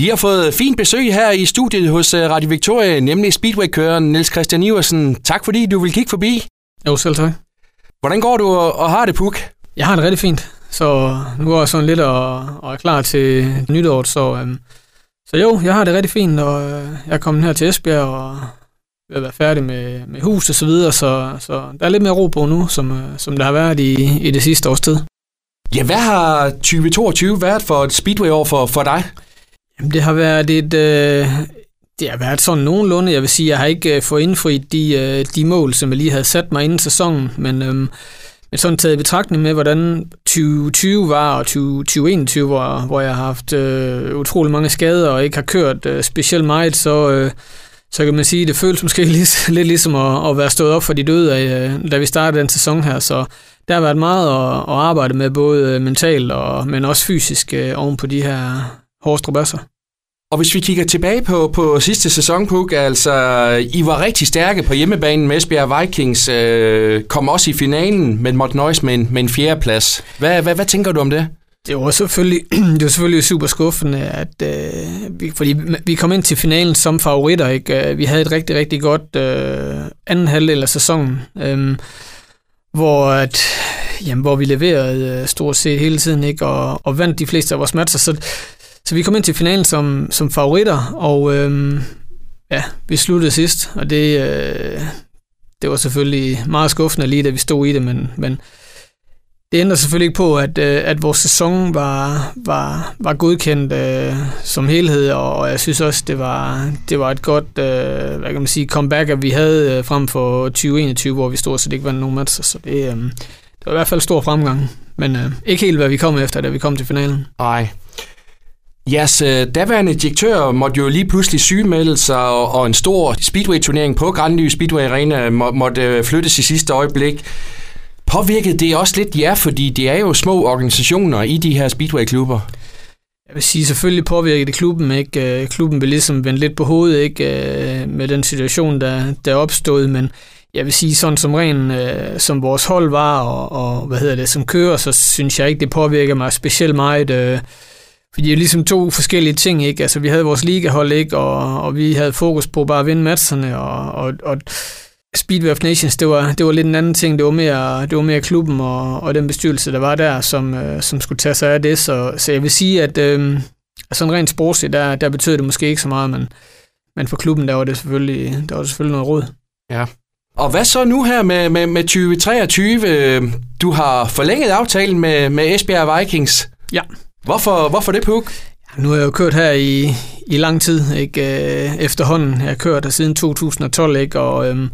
Vi har fået fint besøg her i studiet hos øh, Radio Victoria, nemlig Speedway-køren Niels Christian Iversen. Tak fordi du vil kigge forbi. Jo, selv tak. Hvordan går du og, har det, Puk? Jeg har det rigtig fint, så nu er jeg sådan lidt og, og er klar til nytåret, så, øhm, så jo, jeg har det rigtig fint, og øh, jeg er kommet her til Esbjerg og vil være færdig med, med hus og så videre, så, så der er lidt mere ro på nu, som, øh, som der har været i, i det sidste års tid. Ja, hvad har 2022 været for et Speedway-år for, for dig? Jamen, det har været et... Øh, det har været sådan nogenlunde. Jeg vil sige, jeg har ikke øh, fået indfriet de, øh, de mål, som jeg lige havde sat mig inden sæsonen, men, øh, men sådan taget i betragtning med, hvordan 2020 var, og 2021, var, hvor jeg har haft øh, utrolig mange skader, og ikke har kørt øh, specielt meget, så, øh, så kan man sige, det føles måske lidt, lidt ligesom at, at være stået op for de døde, øh, da vi startede den sæson her, så der har været meget at, at arbejde med, både øh, mentalt, og, men også fysisk øh, oven på de her Horstrup er så. Og hvis vi kigger tilbage på, på sidste sæson, Puk, altså I var rigtig stærke på hjemmebanen med Esbjerg Vikings, øh, kom også i finalen, men måtte nøjes med en, med en fjerdeplads. Hvad, hvad, hvad tænker du om det? Det var selvfølgelig, det var selvfølgelig super skuffende, at øh, vi, fordi vi kom ind til finalen som favoritter. Ikke? Øh, vi havde et rigtig, rigtig godt øh, anden halvdel af sæsonen, øh, hvor, at, jamen, hvor vi leverede øh, stort set hele tiden ikke? Og, og vandt de fleste af vores matcher. Så, så vi kom ind til finalen som, som favoritter, og øhm, ja, vi sluttede sidst, og det, øh, det var selvfølgelig meget skuffende lige da vi stod i det, men, men det ændrer selvfølgelig ikke på, at, øh, at vores sæson var, var, var godkendt øh, som helhed, og jeg synes også, det var, det var et godt øh, hvad kan man sige, comeback, at vi havde øh, frem for 2021, hvor vi stod, så det ikke vandt nogen matcher, så det, øh, det var i hvert fald stor fremgang, men øh, ikke helt, hvad vi kom efter, da vi kom til finalen. Nej. Jeres øh, daværende direktør måtte jo lige pludselig sygemelde sig, og, og en stor speedway-turnering på Grandly Speedway Arena må, måtte øh, flyttes i sidste øjeblik. Påvirkede det også lidt jer, fordi det er jo små organisationer i de her Speedway-klubber? Jeg vil sige, selvfølgelig påvirkede det klubben, ikke? Øh, klubben blev ligesom vendt lidt på hovedet, ikke? Øh, med den situation, der, der opstod, men jeg vil sige, sådan som ren, øh, som vores hold var, og, og, hvad hedder det, som kører, så synes jeg ikke, det påvirker mig specielt meget, øh, fordi det er ligesom to forskellige ting, ikke? Altså, vi havde vores ligahold, ikke? Og, og vi havde fokus på bare at vinde matcherne, og, og, og Speedway of Nations, det var, det var lidt en anden ting. Det var mere, det var mere klubben og, og den bestyrelse, der var der, som, øh, som skulle tage sig af det. Så, så jeg vil sige, at øh, sådan rent sportsligt, der, der betød det måske ikke så meget, men, men for klubben, der var det selvfølgelig, der var det selvfølgelig noget råd. Ja. Og hvad så nu her med, med, med 2023? Du har forlænget aftalen med, med Esbjerg Vikings. Ja. Hvorfor, hvorfor det, Puk? Nu har jeg jo kørt her i, i lang tid, ikke? Øh, efterhånden. Jeg har kørt her siden 2012, ikke? Og øhm,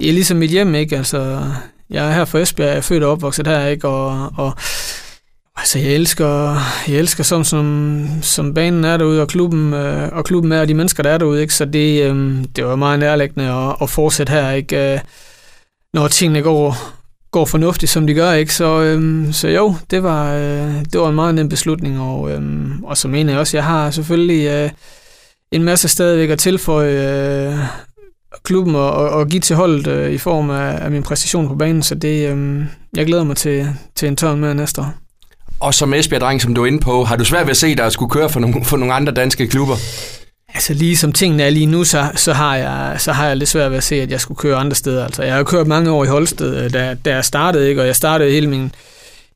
det er ligesom mit hjem, ikke? Altså, jeg er her fra Esbjerg, jeg er født og opvokset her, ikke? Og, og altså, jeg elsker, jeg elsker som, som, som banen er derude, og klubben, øh, og klubben er, og de mennesker, der er derude, ikke? Så det, øhm, det var meget nærlæggende at, at fortsætte her, ikke? Øh, når tingene går, går fornuftigt, som de gør, ikke? Så, øhm, så jo, det var, øh, det var en meget nem beslutning, og, øhm, og så mener jeg også, jeg har selvfølgelig øh, en masse stadigvæk at tilføje øh, klubben og, og, og give til holdet øh, i form af, af min præstation på banen, så det, øh, jeg glæder mig til, til en tørn med næste år. Og som Esbjerg-dreng, som du er inde på, har du svært ved at se dig at skulle køre for nogle, for nogle andre danske klubber? Altså lige som tingene er lige nu, så, så, har jeg, så har jeg lidt svært ved at se, at jeg skulle køre andre steder. Altså, jeg har kørt mange år i Holsted, øh, da, da jeg startede, ikke? og jeg startede hele min,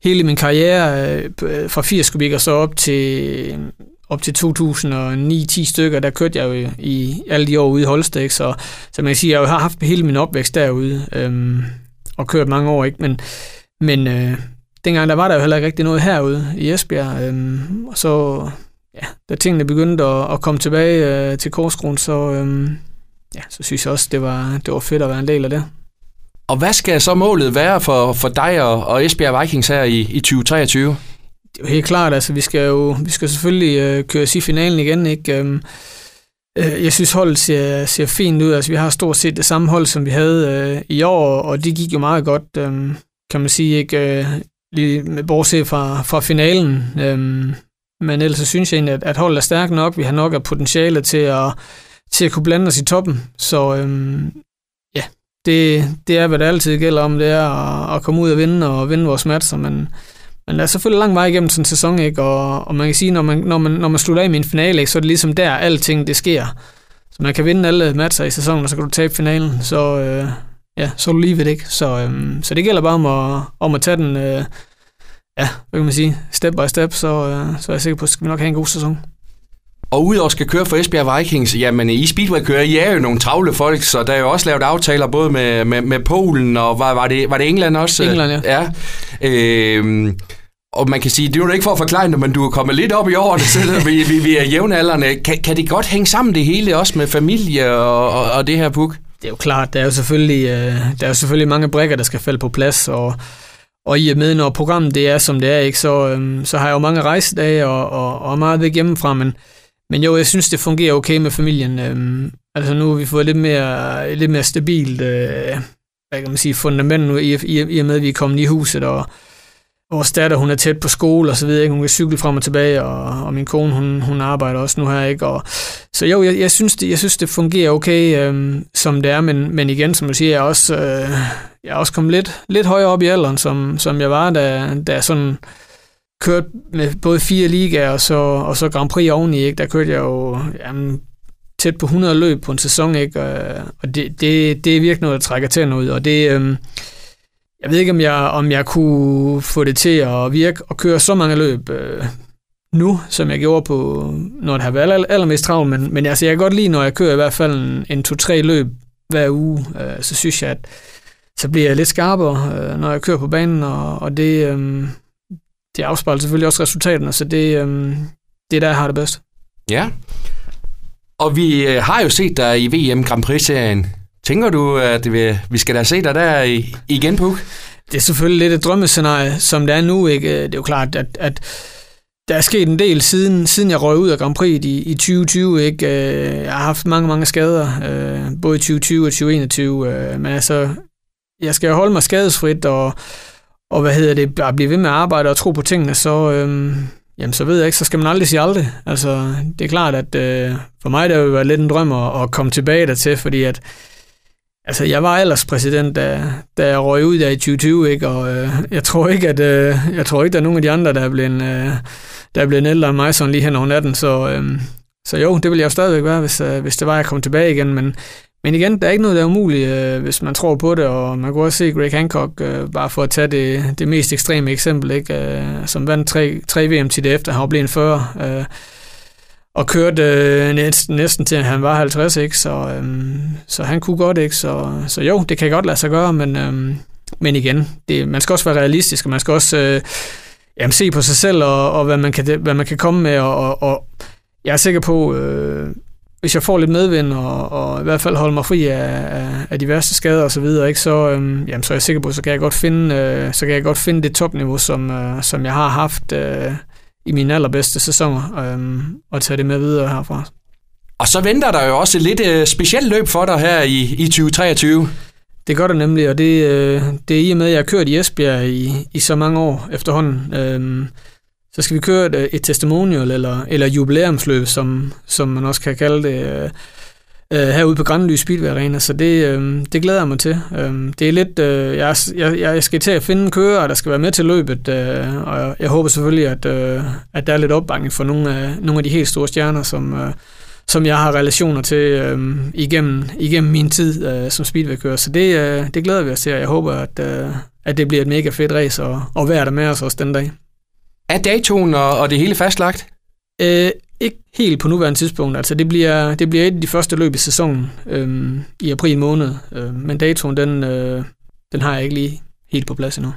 hele min karriere øh, fra 80 kubik og så op til, op til 2009-10 stykker, der kørte jeg jo i alle de år ude i Holsted, ikke? Så, så man kan sige, at jeg har haft hele min opvækst derude øhm, og kørt mange år, ikke? men, men øh, dengang der var der jo heller ikke rigtig noget herude i Esbjerg, øhm, og så ja, da tingene begyndte at, at komme tilbage øh, til Korsgrund, så, øh, ja, så synes jeg også, det var, det var fedt at være en del af det. Og hvad skal så målet være for, for dig og, og Esbjerg Vikings her i, i 2023? Det er jo helt klart, altså vi skal jo vi skal selvfølgelig øh, køre i finalen igen, ikke? Øhm, øh, jeg synes holdet ser, ser fint ud, altså vi har stort set det samme hold, som vi havde øh, i år, og det gik jo meget godt, øh, kan man sige, ikke? Øh, lige bortset fra, fra finalen. Øh, men ellers så synes jeg egentlig, at, at holdet er stærkt nok. Vi har nok af potentiale til at, til at kunne blande os i toppen. Så øhm, ja, det, det er, hvad det altid gælder om. Det er at, at komme ud og vinde og vinde vores matcher. Men, men der er selvfølgelig lang vej igennem sådan en sæson, ikke? Og, og man kan sige, når man, når man, når man slutter af med en finale, ikke? så er det ligesom der, alting det sker. Så man kan vinde alle matcher i sæsonen, og så kan du tabe finalen, så, øh, ja, så er du lige ved det, ikke? Så, øhm, så det gælder bare om at, om at tage den, øh, ja, hvad kan man sige, step by step, så, øh, så er jeg sikker på, at vi nok have en god sæson. Og udover skal køre for Esbjerg Vikings, jamen i Speedway kører I er jo nogle travle folk, så der er jo også lavet aftaler både med, med, med Polen og var, var, det, var det England også? England, ja. ja. Øhm, og man kan sige, det er jo ikke for at forklare det, men du er kommet lidt op i årene, så vi, vi, vi er jævnaldrende. Kan, kan det godt hænge sammen det hele, også med familie og, og, og det her puk? Det er jo klart, der er jo selvfølgelig, øh, der er jo selvfølgelig mange brækker, der skal falde på plads, og, og i og med, når programmet det er, som det er, ikke, så, øhm, så har jeg jo mange rejsedage og, og, og meget væk hjemmefra, men, men jo, jeg synes, det fungerer okay med familien. Øhm, altså nu har vi fået lidt mere, lidt mere stabilt øh, hvad kan man sige, fundament nu, i, i, i og med, at vi er kommet i huset, og vores datter, hun er tæt på skole og så videre, ikke? hun kan cykle frem og tilbage, og, og min kone, hun, hun arbejder også nu her, ikke? Og, så jo, jeg, jeg, synes, det, jeg synes, det fungerer okay, øhm, som det er, men, men igen, som du siger, jeg er også, øh, jeg er også kommet lidt, lidt højere op i alderen, som, som jeg var, da, da jeg sådan kørte med både fire ligaer og så, og så Grand Prix oveni, ikke? der kørte jeg jo jamen, tæt på 100 løb på en sæson, ikke? og det, det, det er virkelig noget, der trækker tænder ud, og det, øhm, jeg ved ikke, om jeg, om jeg kunne få det til at virke og køre så mange løb øh, nu, som jeg gjorde på, når det har været aller, allermest travlt, men, men altså, jeg kan godt lide, når jeg kører i hvert fald en, en to-tre løb hver uge, øh, så synes jeg, at så bliver jeg lidt skarpere, øh, når jeg kører på banen, og, og det, øh, det afspejler selvfølgelig også resultaterne, så det, øh, det er der, jeg har det bedst. Ja, og vi øh, har jo set dig i VM Grand Prix-serien Tænker du, at vi skal da se dig der igen, Puk? Det er selvfølgelig lidt et drømmescenarie, som det er nu. Ikke? Det er jo klart, at, at der er sket en del siden, siden jeg røg ud af Grand Prix i, i 2020. Ikke? Jeg har haft mange, mange skader, øh, både i 2020 og 2021. Øh, men altså, jeg skal holde mig skadesfrit og, og hvad hedder det, bare blive ved med at arbejde og tro på tingene, så, øh, jamen, så ved jeg ikke, så skal man aldrig sige aldrig. Altså, det er klart, at øh, for mig der vil være lidt en drøm at, at komme tilbage dertil, fordi at Altså, jeg var alderspræsident, da, da jeg røg ud der i 2020, ikke? og øh, jeg tror ikke, at øh, jeg tror ikke, der er nogen af de andre, der er blevet, øh, der er blevet ældre end mig sådan lige hen over natten, så, øh, så jo, det vil jeg jo stadigvæk være, hvis, øh, hvis det var, at jeg kom tilbage igen, men, men igen, der er ikke noget, der er umuligt, øh, hvis man tror på det, og man kunne også se Greg Hancock, øh, bare for at tage det, det mest ekstreme eksempel, ikke? Øh, som vandt tre, tre VM til det efter, han var blevet 40, øh, og kørte øh, næsten, næsten til, at han var 50, ikke? Så, øh, så han kunne godt, ikke? Så, så jo, det kan godt lade sig gøre, men, øh, men igen, det, man skal også være realistisk, og man skal også øh, jamen, se på sig selv, og, og hvad, man kan, hvad man kan komme med, og, og, og jeg er sikker på, øh, hvis jeg får lidt medvind, og, og i hvert fald holder mig fri af, af, af de værste skader og så videre, ikke, så, øhm, jamen, så er jeg sikker på, så kan jeg godt finde, øh, så kan jeg godt finde det topniveau, som, øh, som jeg har haft øh, i mine allerbedste sæsoner, øhm, og tage det med videre herfra. Og så venter der jo også et lidt øh, specielt løb for dig her i, i 2023. Det gør det nemlig, og det, øh, det er i og med, at jeg har kørt i Esbjerg i, i så mange år efterhånden. Øhm, så skal vi køre et, øh, et testimonial eller, eller jubilæumsløb, som, som man også kan kalde det. Øh, øh herude på Grønly Speedway Arena, så det, øh, det glæder jeg mig til. Øh, det er lidt, øh, jeg, jeg, jeg skal til at finde kører, der skal være med til løbet, øh, og jeg, jeg håber selvfølgelig, at, øh, at der er lidt opbakning for nogle af, nogle af de helt store stjerner, som, øh, som jeg har relationer til øh, igennem, igennem min tid øh, som speedwaykører. Så det, øh, det glæder vi os til, og jeg håber, at, øh, at det bliver et mega fedt race, og, og vær der med os også den dag. Er datoen og, og det hele fastlagt? Øh, ikke helt på nuværende tidspunkt. Altså det bliver, det bliver et af de første løb i sæsonen øhm, i april måned. Øh, men datoen, den, øh, den har jeg ikke lige helt på plads endnu.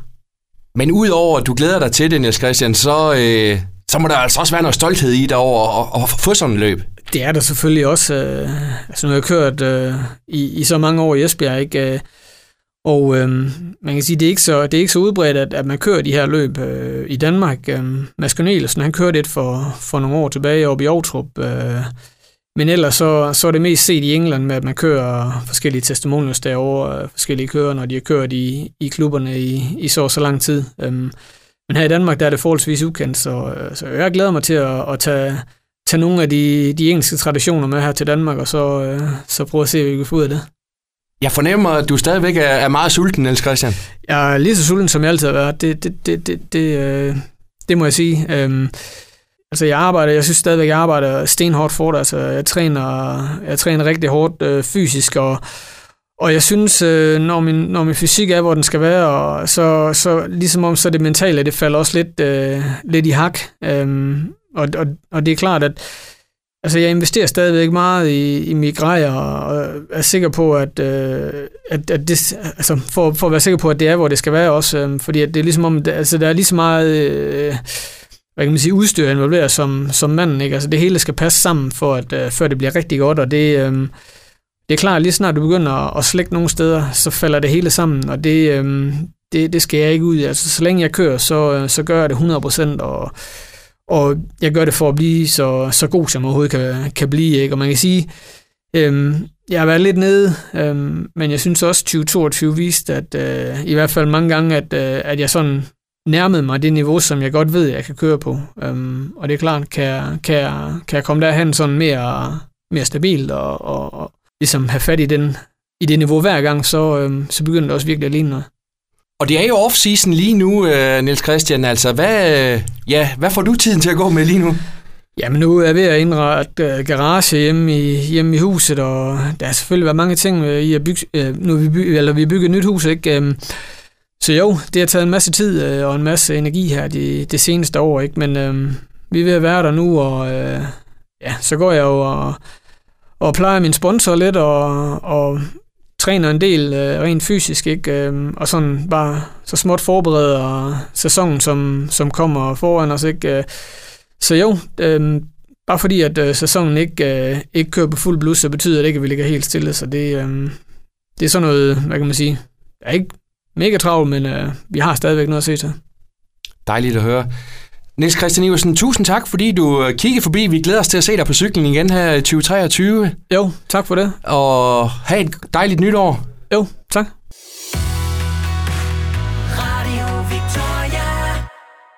Men udover at du glæder dig til det, Niels Christian, så, øh, så må der altså også være noget stolthed i dig over at, at få sådan en løb. Det er der selvfølgelig også. Øh, altså nu har jeg kørt øh, i, i så mange år i Esbjerg, ikke? Øh, og øhm, man kan sige, det er ikke så, det er ikke så udbredt, at, at man kører de her løb øh, i Danmark. Øhm, Mads Corneliusen, han kørte et for, for nogle år tilbage oppe i Aarhus. Øh, men ellers så, så er det mest set i England med, at man kører forskellige testimonials derovre, øh, forskellige kører, når de har kørt i, i klubberne i, i så så lang tid. Øhm, men her i Danmark, der er det forholdsvis ukendt, så, øh, så jeg glæder mig til at, at tage, tage nogle af de, de engelske traditioner med her til Danmark, og så, øh, så prøve at se, hvad vi kan få ud af det. Jeg fornemmer, at du stadigvæk er, er meget sulten, Niels Christian. Jeg er lige så sulten, som jeg altid har været. Det, det, det, det, det, øh, det må jeg sige. Øhm, altså, jeg arbejder, jeg synes stadigvæk, jeg arbejder stenhårdt for det. Altså, jeg træner, jeg træner rigtig hårdt øh, fysisk, og, og jeg synes, øh, når, min, når min fysik er, hvor den skal være, og så, så ligesom om, så det mentale, det falder også lidt, øh, lidt i hak. Øhm, og, og, og det er klart, at Altså, jeg investerer stadigvæk meget i, i mit grejer, og er sikker på, at, øh, at, at det, altså, for, for at være sikker på, at det er, hvor det skal være også, øh, fordi at det er ligesom om, altså, der er lige så meget, øh, hvad kan man sige, udstyr involveret som, som manden, ikke? Altså, det hele skal passe sammen, for at, øh, før det bliver rigtig godt, og det, øh, det er klart, lige snart du begynder at, at slække nogle steder, så falder det hele sammen, og det, øh, det, det skal jeg ikke ud i. Altså, så længe jeg kører, så, øh, så gør jeg det 100%, og og jeg gør det for at blive så, så god, som jeg overhovedet kan, kan blive. Ikke? Og man kan sige, øhm, jeg har været lidt nede, øhm, men jeg synes også, 2022 viste, at øh, i hvert fald mange gange, at, øh, at jeg sådan nærmede mig det niveau, som jeg godt ved, jeg kan køre på. Øhm, og det er klart, kan jeg, kan jeg, kan jeg komme derhen sådan mere, mere stabilt og, og, og ligesom have fat i, den, i det niveau hver gang, så, øhm, så begynder det også virkelig at ligne noget. Og det er jo off-season lige nu, øh, Niels Christian. Altså, hvad, øh, ja, hvad får du tiden til at gå med lige nu? Jamen, nu er jeg ved at indrette øh, garage hjemme i, hjemme i huset, og der har selvfølgelig været mange ting uh, i at bygge, uh, nu vi, byg, eller vi bygger et nyt hus, ikke? Øhm, så jo, det har taget en masse tid øh, og en masse energi her de, det seneste år, ikke? Men um, vi er ved at være der nu, og øh, ja, så går jeg jo og, og plejer min sponsor lidt, og, og træner en del øh, rent fysisk, ikke? Øh, og sådan bare så småt forbereder sæsonen, som, som kommer foran os. Ikke? Øh, så jo, øh, bare fordi at øh, sæsonen ikke, øh, ikke kører på fuld blus, så betyder det ikke, at vi ligger helt stille. Så det, øh, det er sådan noget, hvad kan man sige, jeg er ikke mega travlt, men øh, vi har stadigvæk noget at se til. Dejligt at høre. Niels Christian Iversen, tusind tak, fordi du øh, kiggede forbi. Vi glæder os til at se dig på cyklen igen her i 2023. Jo, tak for det. Og have et dejligt nytår. Jo, tak.